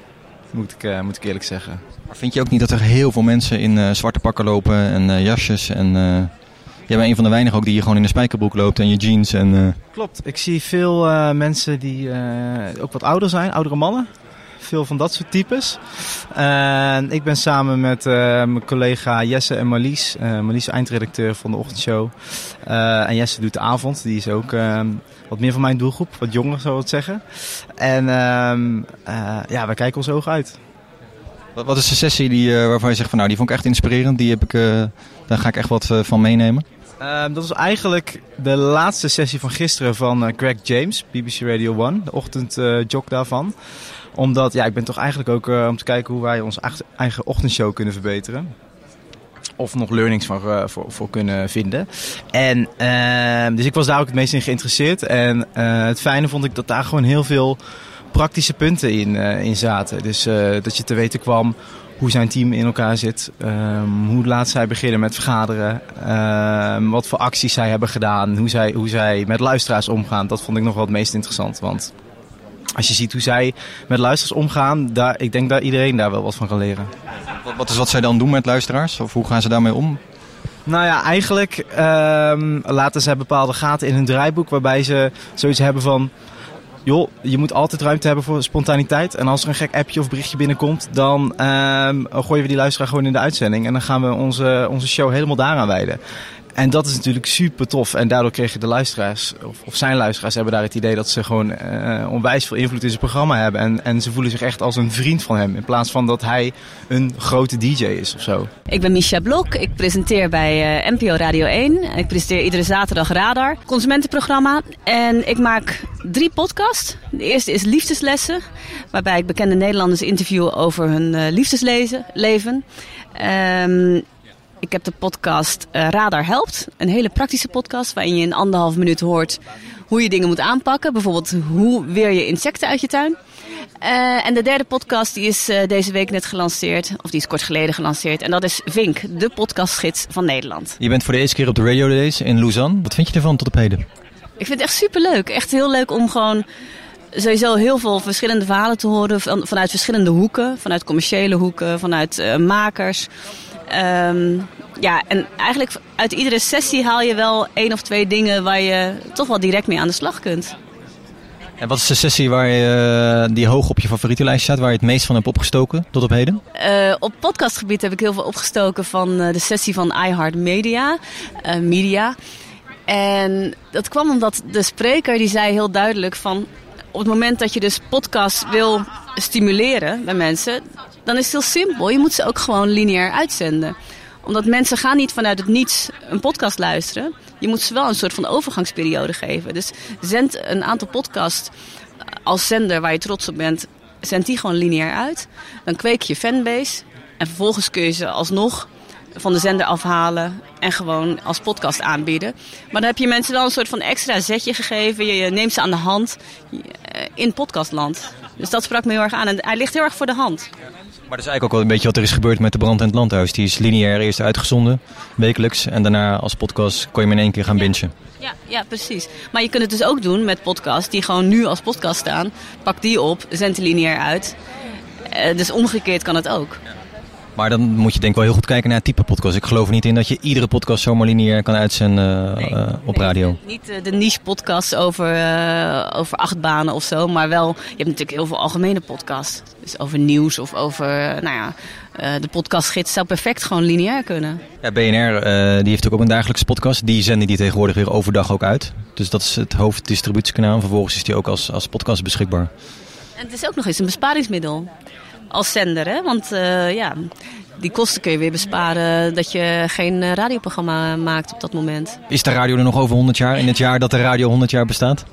Speaker 26: moet ik, uh, moet ik eerlijk zeggen.
Speaker 13: Maar vind je ook niet dat er heel veel mensen in uh, zwarte pakken lopen en jasjes en... Jij bent een van de weinigen ook die hier gewoon in de spijkerbroek loopt en je jeans. En,
Speaker 26: Klopt, ik zie veel mensen die ook wat ouder zijn, oudere mannen veel van dat soort types. Ik ben samen met uh, mijn collega Jesse en Marlies. Uh, Marlies eindredacteur van de ochtendshow. Uh, en Jesse doet de avond. Die is ook wat meer van mijn doelgroep. Wat jonger zou ik zeggen. En ehm, ja, we kijken ons ogen uit.
Speaker 13: Wat, wat is de sessie die, waarvan je zegt van nou die vond ik echt inspirerend. Die heb ik, daar ga ik echt wat van meenemen.
Speaker 26: Um, dat was eigenlijk de laatste sessie van gisteren van Greg James, BBC Radio 1, de ochtendjog daarvan omdat, ja, ik ben toch eigenlijk ook uh, om te kijken hoe wij onze eigen ochtendshow kunnen verbeteren. Of nog learnings van, uh, voor, voor kunnen vinden. En, uh, dus ik was daar ook het meest in geïnteresseerd. En uh, het fijne vond ik dat daar gewoon heel veel praktische punten in, in zaten. Dus dat je te weten kwam hoe zijn team in elkaar zit. Um, hoe laat zij beginnen met vergaderen. Um, wat voor acties zij hebben gedaan. Hoe zij, hoe zij met luisteraars omgaan. Dat vond ik nog wel het meest interessant. Want als je ziet hoe zij met luisteraars omgaan, daar, ik denk dat iedereen daar wel wat van kan leren.
Speaker 13: Wat, wat is wat zij dan doen met luisteraars? Of hoe gaan ze daarmee om?
Speaker 26: Nou ja, eigenlijk um, laten ze bepaalde gaten in hun draaiboek waarbij ze zoiets hebben van... joh, je moet altijd ruimte hebben voor spontaniteit. En als er een gek appje of berichtje binnenkomt, dan um, gooien we die luisteraar gewoon in de uitzending. En dan gaan we onze, onze show helemaal daaraan wijden. En dat is natuurlijk super tof. En daardoor kregen de luisteraars, of, of zijn luisteraars, hebben daar het idee dat ze gewoon uh, onwijs veel invloed in zijn programma hebben. En, en ze voelen zich echt als een vriend van hem. In plaats van dat hij een grote DJ is of zo.
Speaker 27: Ik ben Misha Blok. Ik presenteer bij uh, NPO Radio 1. Ik presenteer iedere zaterdag Radar, consumentenprogramma. En ik maak drie podcasts. De eerste is Liefdeslessen, waarbij ik bekende Nederlanders interview over hun uh, liefdesleven. Um, ik heb de podcast uh, Radar Helpt. Een hele praktische podcast waarin je in anderhalf minuut hoort hoe je dingen moet aanpakken. Bijvoorbeeld hoe weer je insecten uit je tuin. Uh, en de derde podcast die is uh, deze week net gelanceerd, of die is kort geleden gelanceerd. En dat is Vink, de podcastgids van Nederland.
Speaker 13: Je bent voor de eerste keer op de Radio Days in Lausanne. Wat vind je ervan tot op heden?
Speaker 27: Ik vind het echt superleuk. Echt heel leuk om gewoon sowieso heel veel verschillende verhalen te horen van, vanuit verschillende hoeken. Vanuit commerciële hoeken, vanuit uh, makers. Um, ja, en eigenlijk uit iedere sessie haal je wel één of twee dingen waar je toch wel direct mee aan de slag kunt.
Speaker 13: En wat is de sessie waar je, die hoog op je favorietenlijst staat, waar je het meest van hebt opgestoken tot op heden?
Speaker 27: Uh, op podcastgebied heb ik heel veel opgestoken van uh, de sessie van iHeart Media. Uh, Media. En dat kwam omdat de spreker die zei heel duidelijk van... op het moment dat je dus podcast wil stimuleren bij mensen... dan is het heel simpel. Je moet ze ook gewoon lineair uitzenden Omdat mensen gaan niet vanuit het niets een podcast luisteren. Je moet ze wel een soort van overgangsperiode geven. Dus zend een aantal podcasts als zender waar je trots op bent, zend die gewoon lineair uit. Dan kweek je fanbase. En vervolgens kun je ze alsnog van de zender afhalen en gewoon als podcast aanbieden. Maar dan heb je mensen wel een soort van extra zetje gegeven. Je, neemt ze aan de hand eh, in podcastland. Dus dat sprak me heel erg aan. En hij ligt heel erg voor de hand.
Speaker 13: Maar dat is eigenlijk ook wel een beetje wat er is gebeurd met de Brand in het Landhuis. Die is lineair eerst uitgezonden, wekelijks. En daarna als podcast kon je hem in één keer gaan bingen.
Speaker 27: Ja, ja, precies. Maar je kunt het dus ook doen met podcasts die gewoon nu als podcast staan. Pak die op, zend die lineair uit. Eh, dus omgekeerd kan het ook.
Speaker 13: Maar dan moet je denk ik wel heel goed kijken naar het type podcast. Ik geloof er niet in dat je iedere podcast zomaar lineair kan uitzenden eh, op radio.
Speaker 27: Niet eh, de niche podcasts over, over achtbanen of zo, maar wel, je hebt natuurlijk heel veel algemene podcasts. Dus over nieuws of over, nou ja, de podcastgids zou perfect gewoon lineair kunnen.
Speaker 13: Ja, BNR die heeft natuurlijk ook een dagelijkse podcast. Die zenden die tegenwoordig weer overdag ook uit. Dus dat is het hoofddistributiekanaal. Vervolgens is die ook als, als podcast beschikbaar.
Speaker 27: En het is ook nog eens een besparingsmiddel als zender, hè? Want eh, ja, die kosten kun je weer besparen dat je geen eh, radioprogramma maakt op dat moment.
Speaker 13: Is de radio er nog over 100 jaar? In het jaar dat de radio 100 jaar bestaat?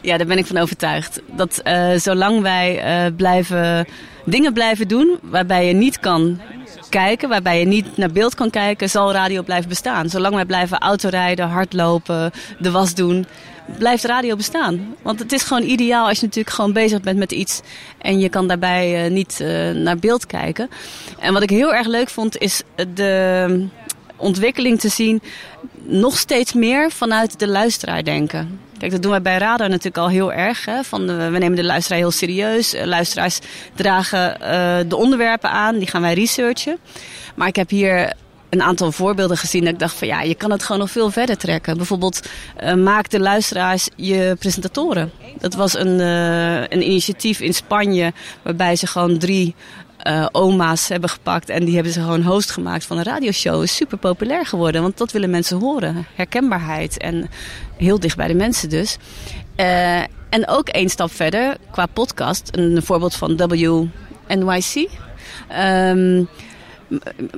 Speaker 27: Ja, daar ben ik van overtuigd. Dat eh, zolang wij blijven, dingen blijven doen waarbij je niet kan kijken, waarbij je niet naar beeld kan kijken, zal radio blijven bestaan. Zolang wij blijven autorijden, hardlopen, de was doen, blijft radio bestaan. Want het is gewoon ideaal als je natuurlijk gewoon bezig bent met iets en je kan daarbij eh, niet eh, naar beeld kijken. En wat ik heel erg leuk vond is de ontwikkeling te zien nog steeds meer vanuit de luisteraar denken. Kijk, dat doen wij bij Radar natuurlijk al heel erg. Hè? Van, eh, we nemen de luisteraar heel serieus. Luisteraars dragen de onderwerpen aan, die gaan wij researchen. Maar ik heb hier een aantal voorbeelden gezien dat ik dacht van ja, je kan het gewoon nog veel verder trekken. Bijvoorbeeld eh, maak de luisteraars je presentatoren. Dat was een, eh, een initiatief in Spanje waarbij ze gewoon drie eh, oma's hebben gepakt en die hebben ze gewoon host gemaakt van een radioshow. Is super populair geworden, want dat willen mensen horen. Herkenbaarheid en heel dicht bij de mensen dus. En ook één stap verder qua podcast, een voorbeeld van WNYC. Ehm,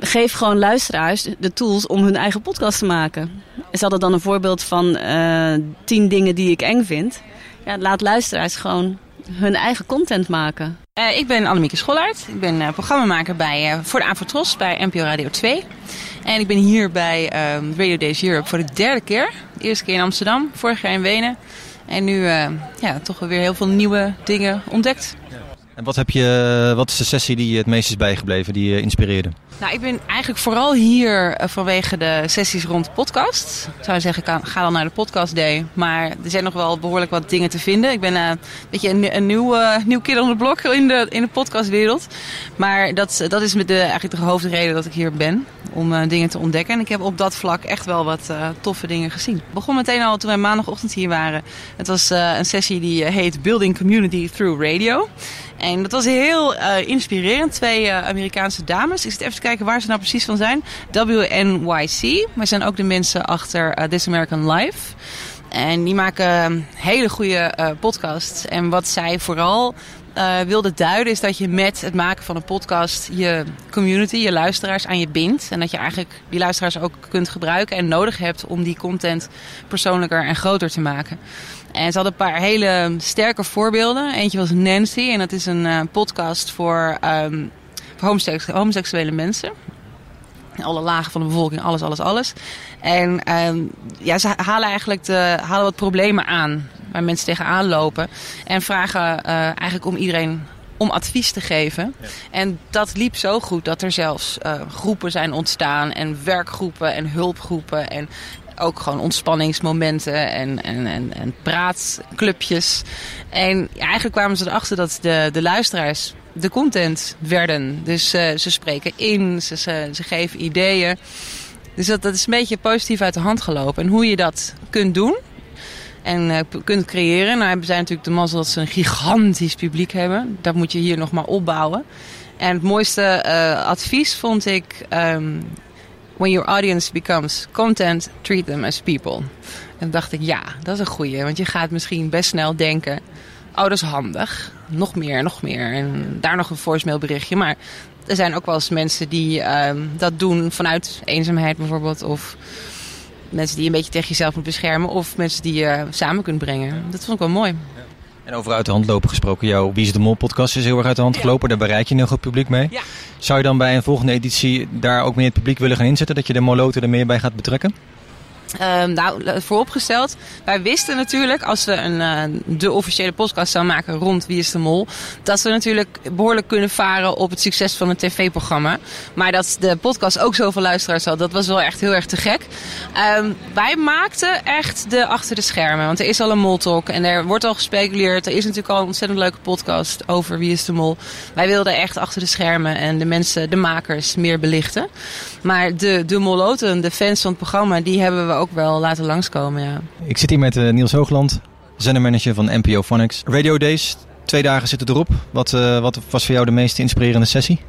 Speaker 27: geef gewoon luisteraars de tools om hun eigen podcast te maken. Ze hadden dan een voorbeeld van eh, tien dingen die ik eng vind. Ja, laat luisteraars gewoon hun eigen content maken.
Speaker 28: Eh, ik ben Annemieke Schollaert. Ik ben eh, programmamaker bij, eh, voor de Avotros bij NPO Radio 2. En ik ben hier bij ehm, Radio Days Europe voor de derde keer. De eerste keer in Amsterdam, vorig jaar in Wenen. En nu eh, ja, toch weer heel veel nieuwe dingen ontdekt.
Speaker 13: En wat, heb je, wat is de sessie die je het meest is bijgebleven, die je inspireerde?
Speaker 28: Nou, ik ben eigenlijk vooral hier eh, vanwege de sessies rond podcast. Ik zou zeggen, ga- dan naar de podcast day. Maar er zijn nog wel behoorlijk wat dingen te vinden. Ik ben eh, een beetje een, een nieuw, eh, nieuw kid on the block in de, in de podcastwereld. Maar dat, dat is met de, eigenlijk de hoofdreden dat ik hier ben. Om dingen te ontdekken. En ik heb op dat vlak echt wel wat toffe dingen gezien. Het begon meteen al toen wij maandagochtend hier waren. Het was een sessie die heet Building Community Through Radio. En dat was heel eh, inspirerend. Twee eh, Amerikaanse dames. Ik zit even te kijken waar ze nou precies van zijn. WNYC. Maar zijn ook de mensen achter eh, This American Life. En die maken hele goede podcasts. En wat zij vooral eh wilde duiden is dat je met het maken van een podcast je community, je luisteraars aan je bindt. En dat je eigenlijk die luisteraars ook kunt gebruiken en nodig hebt om die content persoonlijker en groter te maken. En ze hadden een paar hele sterke voorbeelden. Eentje was Nancy en dat is een eh, podcast voor, ehm, voor homoseks- homoseksuele mensen. Alle lagen van de bevolking, alles, alles, alles. En ehm, ja, ze halen eigenlijk de, halen wat problemen aan waar mensen tegenaan lopen. En vragen eh, eigenlijk om iedereen om advies te geven. En dat liep zo goed dat er zelfs eh, groepen zijn ontstaan. En werkgroepen en hulpgroepen. En ook gewoon ontspanningsmomenten en, en, en, en praatclubjes. En eigenlijk kwamen ze erachter dat de, de luisteraars de content werden. Dus eh, ze spreken in, ze, ze, geven ideeën. Dus dat, dat is een beetje positief uit de hand gelopen. En hoe je dat kunt doen en eh, kunt creëren. Nou hebben zij natuurlijk de mazzel dat ze een gigantisch publiek hebben. Dat moet je hier nog maar opbouwen. En het mooiste eh, advies vond ik... ehm, when your audience becomes content, treat them as people. En dacht ik, ja, dat is een goeie. Want je gaat misschien best snel denken... Oh, dat is handig. Nog meer, nog meer. En daar nog een voicemailberichtje. Maar er zijn ook wel eens mensen die ehm, dat doen vanuit eenzaamheid bijvoorbeeld. Of mensen die je een beetje tegen jezelf moet beschermen. Of mensen die je samen kunt brengen. Dat vond ik wel mooi.
Speaker 13: En over uit de hand lopen gesproken, jouw Wie is de Mol podcast is heel erg uit de hand gelopen. Daar bereik je een goed publiek mee.
Speaker 28: Ja.
Speaker 13: Zou je dan bij een volgende editie daar ook meer het publiek willen gaan inzetten? Dat je de moloten er meer bij gaat betrekken?
Speaker 28: Ehm, nou, vooropgesteld, wij wisten natuurlijk als we een, eh, de officiële podcast zouden maken rond Wie is de Mol, dat we natuurlijk behoorlijk kunnen varen op het succes van een tv-programma. Maar dat de podcast ook zoveel luisteraars had, dat was wel echt heel erg te gek. Ehm, wij maakten echt de achter de schermen, want er is al een moltalk en er wordt al gespeculeerd. Er is natuurlijk al een ontzettend leuke podcast over Wie is de Mol. Wij wilden echt achter de schermen en de mensen, de makers, meer belichten. Maar de, de moloten, de fans van het programma, die hebben we ook wel laten langskomen, ja.
Speaker 13: Ik zit hier met eh, Niels Hoogland, zendermanager van NPO Phonics. Radio Days, twee dagen zitten erop. Wat, eh, wat was voor jou de meest inspirerende sessie?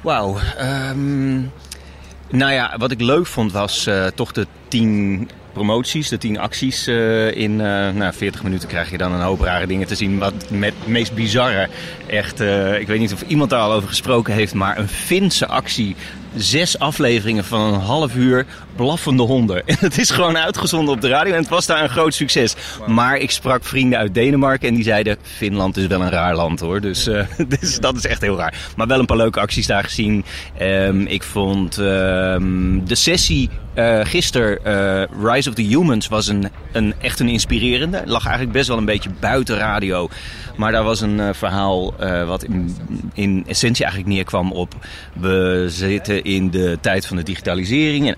Speaker 29: Wauw. ehm, nou ja, wat ik leuk vond was eh, toch de tien promoties, de tien acties. eh, in eh, nou, 40 minuten krijg je dan een hoop rare dingen te zien. Wat met het meest bizarre, echt, eh, ik weet niet of iemand daar al over gesproken heeft, maar een Finse actie. Zes afleveringen van een half uur blaffende honden. [LAUGHS] En het is gewoon uitgezonden op de radio en het was daar een groot succes. Maar ik sprak vrienden uit Denemarken en die zeiden... Finland is wel een raar land hoor, dus, eh, [LAUGHS] dus dat is echt heel raar. Maar wel een paar leuke acties daar gezien. Ehm, ik vond ehm, de sessie eh gisteren, eh, Rise of the Humans, was een, een, echt een inspirerende. Lag eigenlijk best wel een beetje buiten radio. Maar daar was een verhaal wat in, in essentie eigenlijk neerkwam op... we zitten in de tijd van de digitalisering en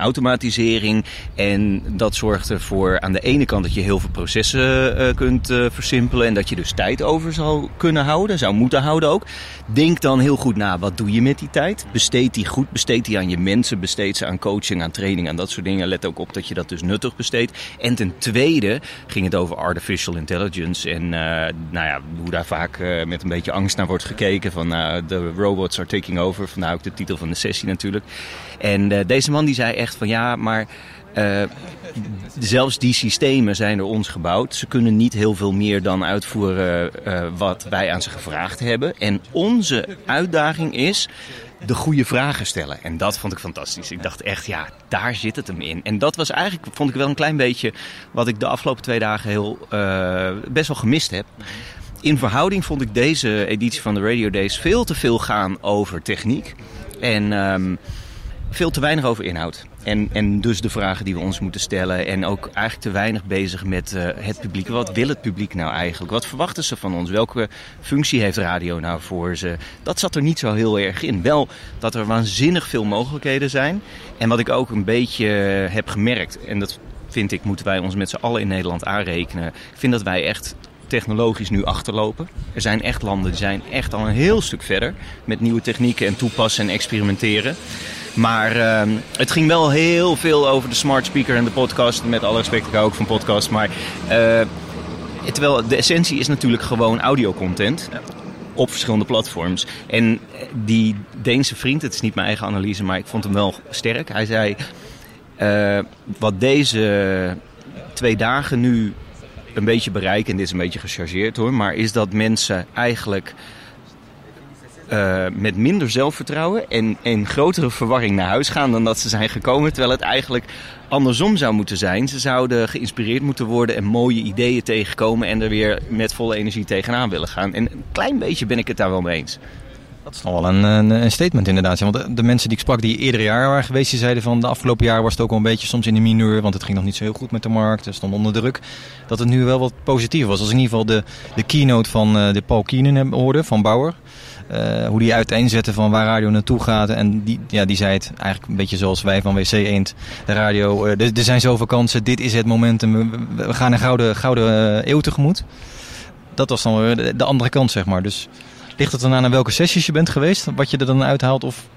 Speaker 29: En dat zorgt ervoor aan de ene kant dat je heel veel processen eh, kunt eh, versimpelen... en dat je dus tijd over zou kunnen houden, zou moeten houden ook. Denk dan heel goed na, wat doe je met die tijd? Besteed die goed, besteed die aan je mensen, besteed ze aan coaching, aan training, aan dat soort dingen. Let ook op dat je dat dus nuttig besteedt. En ten tweede ging het over artificial intelligence en eh, nou ja, hoe daar vaak eh, met een beetje angst naar wordt gekeken. Van nou, de robots are taking over, vandaar ook de titel van de sessie natuurlijk. En eh, deze man die zei echt van ja, maar... eh, zelfs die systemen zijn door ons gebouwd. Ze kunnen niet heel veel meer dan uitvoeren eh, wat wij aan ze gevraagd hebben. En onze uitdaging is de goede vragen stellen. En dat vond ik fantastisch. Ik dacht echt, ja, daar zit het hem in. En dat was eigenlijk, vond ik wel een klein beetje wat ik de afgelopen twee dagen heel, eh, best wel gemist heb. In verhouding vond ik deze editie van de Radio Days veel te veel gaan over techniek. En ehm, veel te weinig over inhoud. En, en dus de vragen die we ons moeten stellen. En ook eigenlijk te weinig bezig met eh, het publiek. Wat wil het publiek nou eigenlijk? Wat verwachten ze van ons? Welke functie heeft radio nou voor ze? Dat zat er niet zo heel erg in. Wel dat er waanzinnig veel mogelijkheden zijn. En wat ik ook een beetje heb gemerkt. En dat vind ik moeten wij ons met z'n allen in Nederland aanrekenen. Ik vind dat wij echt technologisch nu achterlopen. Er zijn echt landen die zijn echt al een heel stuk verder met nieuwe technieken en toepassen en experimenteren. Maar ehm, het ging wel heel veel over de smart speaker en de podcast. Met alle respect, ik hou ook van podcast. Maar eh, terwijl de essentie is natuurlijk gewoon audiocontent. Op verschillende platforms. En die Deense vriend, het is niet mijn eigen analyse, maar ik vond hem wel sterk. Hij zei: eh, Wat deze twee dagen nu een beetje bereiken, en dit is een beetje gechargeerd hoor, maar is dat mensen eigenlijk eh, met minder zelfvertrouwen en, en grotere verwarring naar huis gaan dan dat ze zijn gekomen. Terwijl het eigenlijk andersom zou moeten zijn. Ze zouden geïnspireerd moeten worden en mooie ideeën tegenkomen en er weer met volle energie tegenaan willen gaan. En een klein beetje ben ik het daar wel mee eens.
Speaker 13: Dat is nog wel een, een, statement inderdaad. Want de, mensen die ik sprak die eerder jaar waren geweest, die zeiden van de afgelopen jaar was het ook wel een beetje soms in de mineur. Want het ging nog niet zo heel goed met de markt. Het stond onder druk. Dat het nu wel wat positiever was. Als in ieder geval de, de keynote van eh, de Paul Keenan heb- hoorde, van Bauer. Eh, hoe die uiteenzette van waar radio naartoe gaat. En die, ja, die zei het eigenlijk een beetje zoals wij van WC Eend. De radio, eh, er, zijn zoveel kansen. Dit is het momentum. We, we gaan een gouden, gouden eh, eeuw tegemoet. Dat was dan weer de, de andere kant, zeg maar. Dus ligt het dan aan aan welke sessies je bent geweest? Wat je er dan uithaalt? Of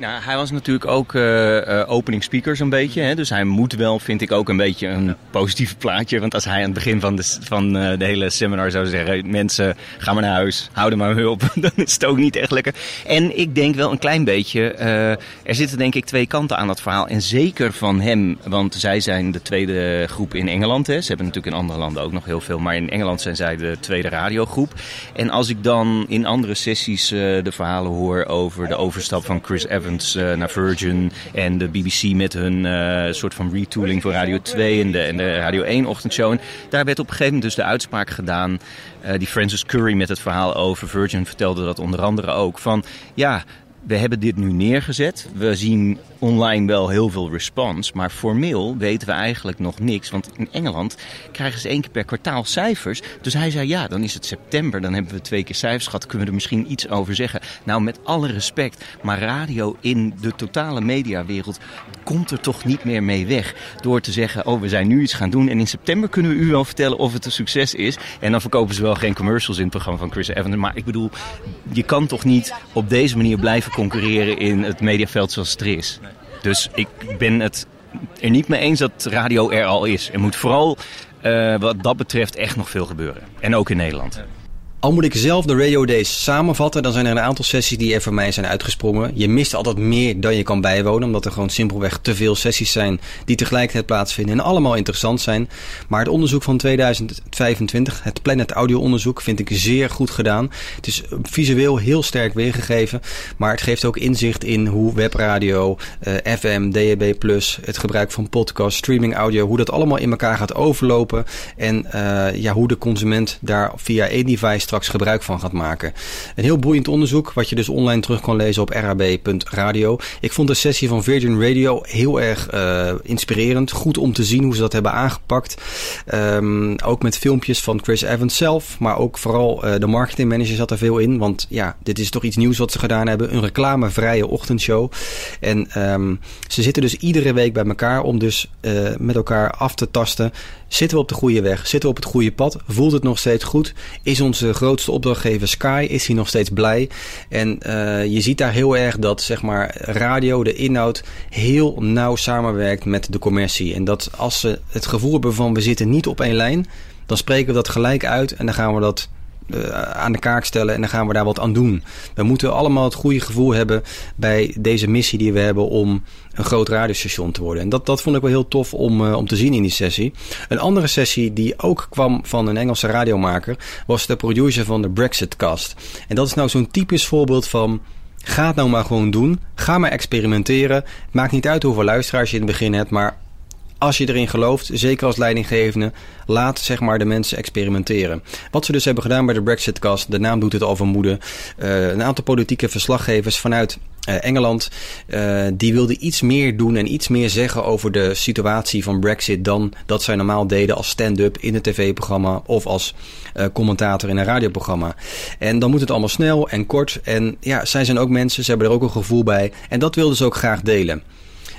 Speaker 29: Nou, hij was natuurlijk ook uh, opening speaker zo'n beetje. Hè? Dus hij moet wel, vind ik, ook een beetje een positief plaatje. Want als hij aan het begin van de, van, uh, de hele seminar zou zeggen... mensen, ga maar naar huis, hou er maar hulp. [LAUGHS] dan is het ook niet echt lekker. En ik denk wel een klein beetje... er zitten denk ik twee kanten aan dat verhaal. En zeker van hem, want zij zijn de tweede groep in Engeland. Hè? Ze hebben natuurlijk in andere landen ook nog heel veel. Maar in Engeland zijn zij de tweede radiogroep. En als ik dan in andere sessies de verhalen hoor over de overstap van Chris Evans uh, naar Virgin en de BBC met hun uh, soort van retooling voor Radio 2 en de, en de Radio 1 ochtendshow. En daar werd op een gegeven moment dus de uitspraak gedaan, uh, die Francis Curry met het verhaal over Virgin vertelde dat onder andere ook, van ja, we hebben dit nu neergezet. We zien online wel heel veel response, maar formeel weten we eigenlijk nog niks. Want in Engeland krijgen ze één keer per kwartaal cijfers. Dus hij zei ja, dan is het september, dan hebben we twee keer cijfers gehad. Kunnen we er misschien iets over zeggen? Nou, met alle respect, maar radio in de totale mediawereld komt er toch niet meer mee weg. Door te zeggen, oh we zijn nu iets gaan doen en in september kunnen we u wel vertellen of het een succes is. En dan verkopen ze wel geen commercials in het programma van Chris Evans. Maar ik bedoel, je kan toch niet op deze manier blijven concurreren in het mediaveld zoals het er is. Dus ik ben het er niet mee eens dat radio er al is. Er moet vooral uh, wat dat betreft echt nog veel gebeuren. En ook in Nederland.
Speaker 30: Al moet ik zelf de Radio Days samenvatten, dan zijn er een aantal sessies die er voor mij zijn uitgesprongen. Je mist altijd meer dan je kan bijwonen, omdat er gewoon simpelweg te veel sessies zijn die tegelijkertijd plaatsvinden en allemaal interessant zijn. Maar het onderzoek van 2025, het Planet Audio onderzoek, vind ik zeer goed gedaan. Het is visueel heel sterk weergegeven, maar het geeft ook inzicht in hoe webradio, eh, FM, DAB+, het gebruik van podcast, streaming audio, hoe dat allemaal in elkaar gaat overlopen en uh, ja, hoe de consument daar via één device straks gebruik van gaat maken. Een heel boeiend onderzoek, wat je dus online terug kan lezen op rab.radio. Ik vond de sessie van Virgin Radio heel erg uh, inspirerend. Goed om te zien hoe ze dat hebben aangepakt. Um, ook met filmpjes van Chris Evans zelf, maar ook vooral uh, de marketingmanager zat er veel in. Want ja, dit is toch iets nieuws wat ze gedaan hebben. Een reclamevrije ochtendshow. En um, ze zitten dus iedere week bij elkaar om dus uh, met elkaar af te tasten. Zitten we op de goede weg? Zitten we op het goede pad? Voelt het nog steeds goed? Is onze grootste opdrachtgever Sky, is hij nog steeds blij? En uh, je ziet daar heel erg dat zeg maar, radio, de inhoud, heel nauw samenwerkt met de commercie. En dat als ze het gevoel hebben van we zitten niet op één lijn, dan spreken we dat gelijk uit en dan gaan we dat aan de kaak stellen en dan gaan we daar wat aan doen. We moeten allemaal het goede gevoel hebben bij deze missie die we hebben om een groot radiostation te worden. En dat, dat vond ik wel heel tof om, uh, om te zien in die sessie. Een andere sessie die ook kwam van een Engelse radiomaker was de producer van de Brexitcast. En dat is nou zo'n typisch voorbeeld van Ga het nou maar gewoon doen. Ga maar experimenteren. Maakt niet uit hoeveel luisteraars je in het begin hebt, maar als je erin gelooft, zeker als leidinggevende, laat zeg maar de mensen experimenteren. Wat ze dus hebben gedaan bij de Brexitcast, de naam doet het al vermoeden. Uh, een aantal politieke verslaggevers vanuit uh, Engeland, uh, die wilden iets meer doen en iets meer zeggen over de situatie van Brexit dan dat zij normaal deden als stand-up in een tv-programma of als commentator in een radioprogramma. En dan moet het allemaal snel en kort. En ja, zij zijn ook mensen, ze hebben er ook een gevoel bij. En dat wilden ze ook graag delen.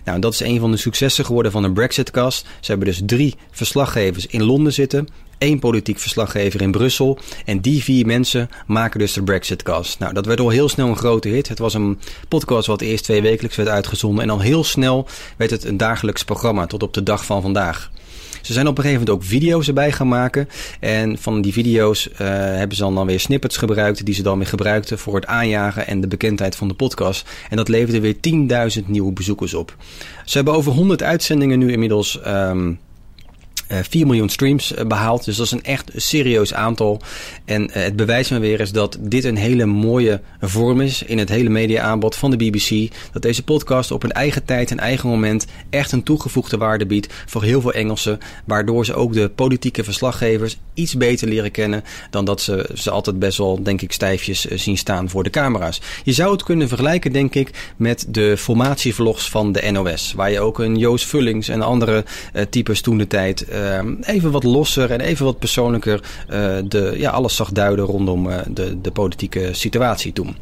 Speaker 30: Nou, dat is een van de successen geworden van de Brexitcast. Ze hebben dus drie verslaggevers in Londen zitten. één politiek verslaggever in Brussel. En die vier mensen maken dus de Brexitcast. Nou, dat werd al heel snel een grote hit. Het was een podcast wat eerst twee wekelijks werd uitgezonden. En dan heel snel werd het een dagelijks programma tot op de dag van vandaag. Ze zijn op een gegeven moment ook video's erbij gaan maken. En van die video's uh, hebben ze dan, dan weer snippets gebruikt. Die ze dan weer gebruikten voor het aanjagen en de bekendheid van de podcast. En dat leverde weer 10.000 nieuwe bezoekers op. Ze hebben over 100 uitzendingen nu inmiddels. Um, 4 miljoen streams behaald. Dus dat is een echt serieus aantal. En het bewijst me weer eens dat dit een hele mooie vorm is in het hele media-aanbod van de BBC. Dat deze podcast op een eigen tijd en eigen moment echt een toegevoegde waarde biedt voor heel veel Engelsen. Waardoor ze ook de politieke verslaggevers iets beter leren kennen dan dat ze ze altijd best wel, denk ik, stijfjes zien staan voor de camera's. Je zou het kunnen vergelijken, denk ik, met de formatievlogs van de NOS. Waar je ook een Joost Vullings en andere types toen de tijd even wat losser en even wat persoonlijker uh, de, ja, alles zag duiden rondom uh, de, de politieke situatie toen.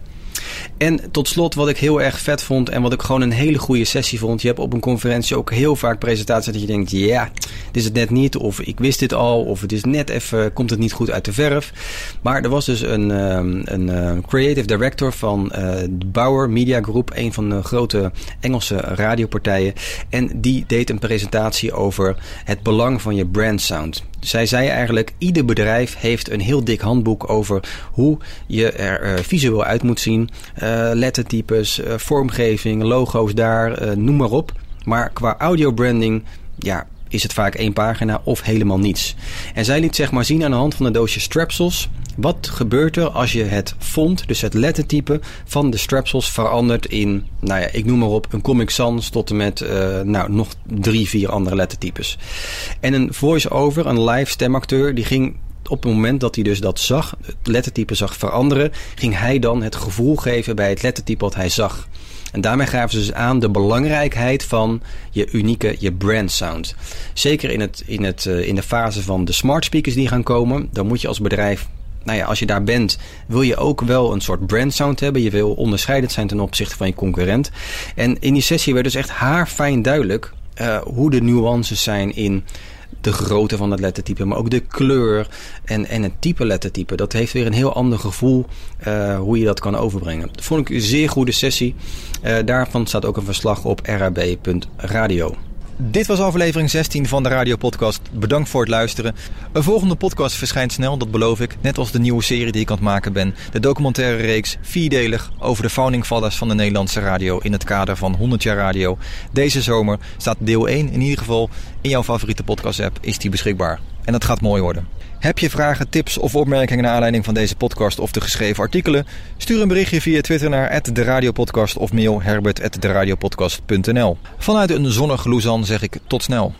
Speaker 30: En tot slot, wat ik heel erg vet vond en wat ik gewoon een hele goede sessie vond. Je hebt op een conferentie ook heel vaak presentaties dat je denkt: ja, dit is het net niet. Of ik wist dit al. Of het is net even, komt het niet goed uit de verf. Maar er was dus een, ehm, een eh, creative director van eh, Bauer Media Group, een van de grote Engelse radiopartijen. En die deed een presentatie over het belang van je brand sound. Zij zei eigenlijk: ieder bedrijf heeft een heel dik handboek over hoe je er eh, visueel uit moet zien. Eh, lettertypes, eh, vormgeving, logo's daar, noem maar op. Maar qua audio branding, ja, is het vaak één pagina of helemaal niets. En zij liet zeg maar zien aan de hand van een doosje strapsels. Wat gebeurt er als je het font, dus het lettertype van de strapsels verandert in, nou ja, ik noem maar op, een Comic Sans tot en met, eh, nou, nog drie, vier andere lettertypes. En een voice-over, een live stemacteur, die ging op het moment dat hij dus dat zag, het lettertype zag veranderen, ging hij dan het gevoel geven bij het lettertype wat hij zag. En daarmee gaven ze dus aan de belangrijkheid van je unieke, je brand sound. Zeker in, het, in, het, eh, in de fase van de smart speakers die gaan komen, dan moet je als bedrijf nou ja, als je daar bent, wil je ook wel een soort brand sound hebben. Je wil onderscheidend zijn ten opzichte van je concurrent. En in die sessie werd dus echt haarfijn duidelijk uh, hoe de nuances zijn in de grootte van het lettertype, maar ook de kleur en, en het type lettertype. Dat heeft weer een heel ander gevoel uh, hoe je dat kan overbrengen. Dat vond ik een zeer goede sessie. Uh, daarvan staat ook een verslag op rab.radio.
Speaker 13: Dit was aflevering 16 van de Radiopodcast. Bedankt voor het luisteren. Een volgende podcast verschijnt snel, dat beloof ik. Net als de nieuwe serie die ik aan het maken ben. De documentaire reeks, vierdelig, over de founding fathers van de Nederlandse radio... in het kader van 100 jaar radio. Deze zomer staat deel 1 in ieder geval in jouw favoriete podcast-app. Is die beschikbaar. En dat gaat mooi worden. Heb je vragen, tips of opmerkingen naar aanleiding van deze podcast of de geschreven artikelen? Stuur een berichtje via Twitter naar de Radiopodcast of mail herbert@deradiopodcast.nl. Vanuit een zonnig Luzan zeg ik tot snel.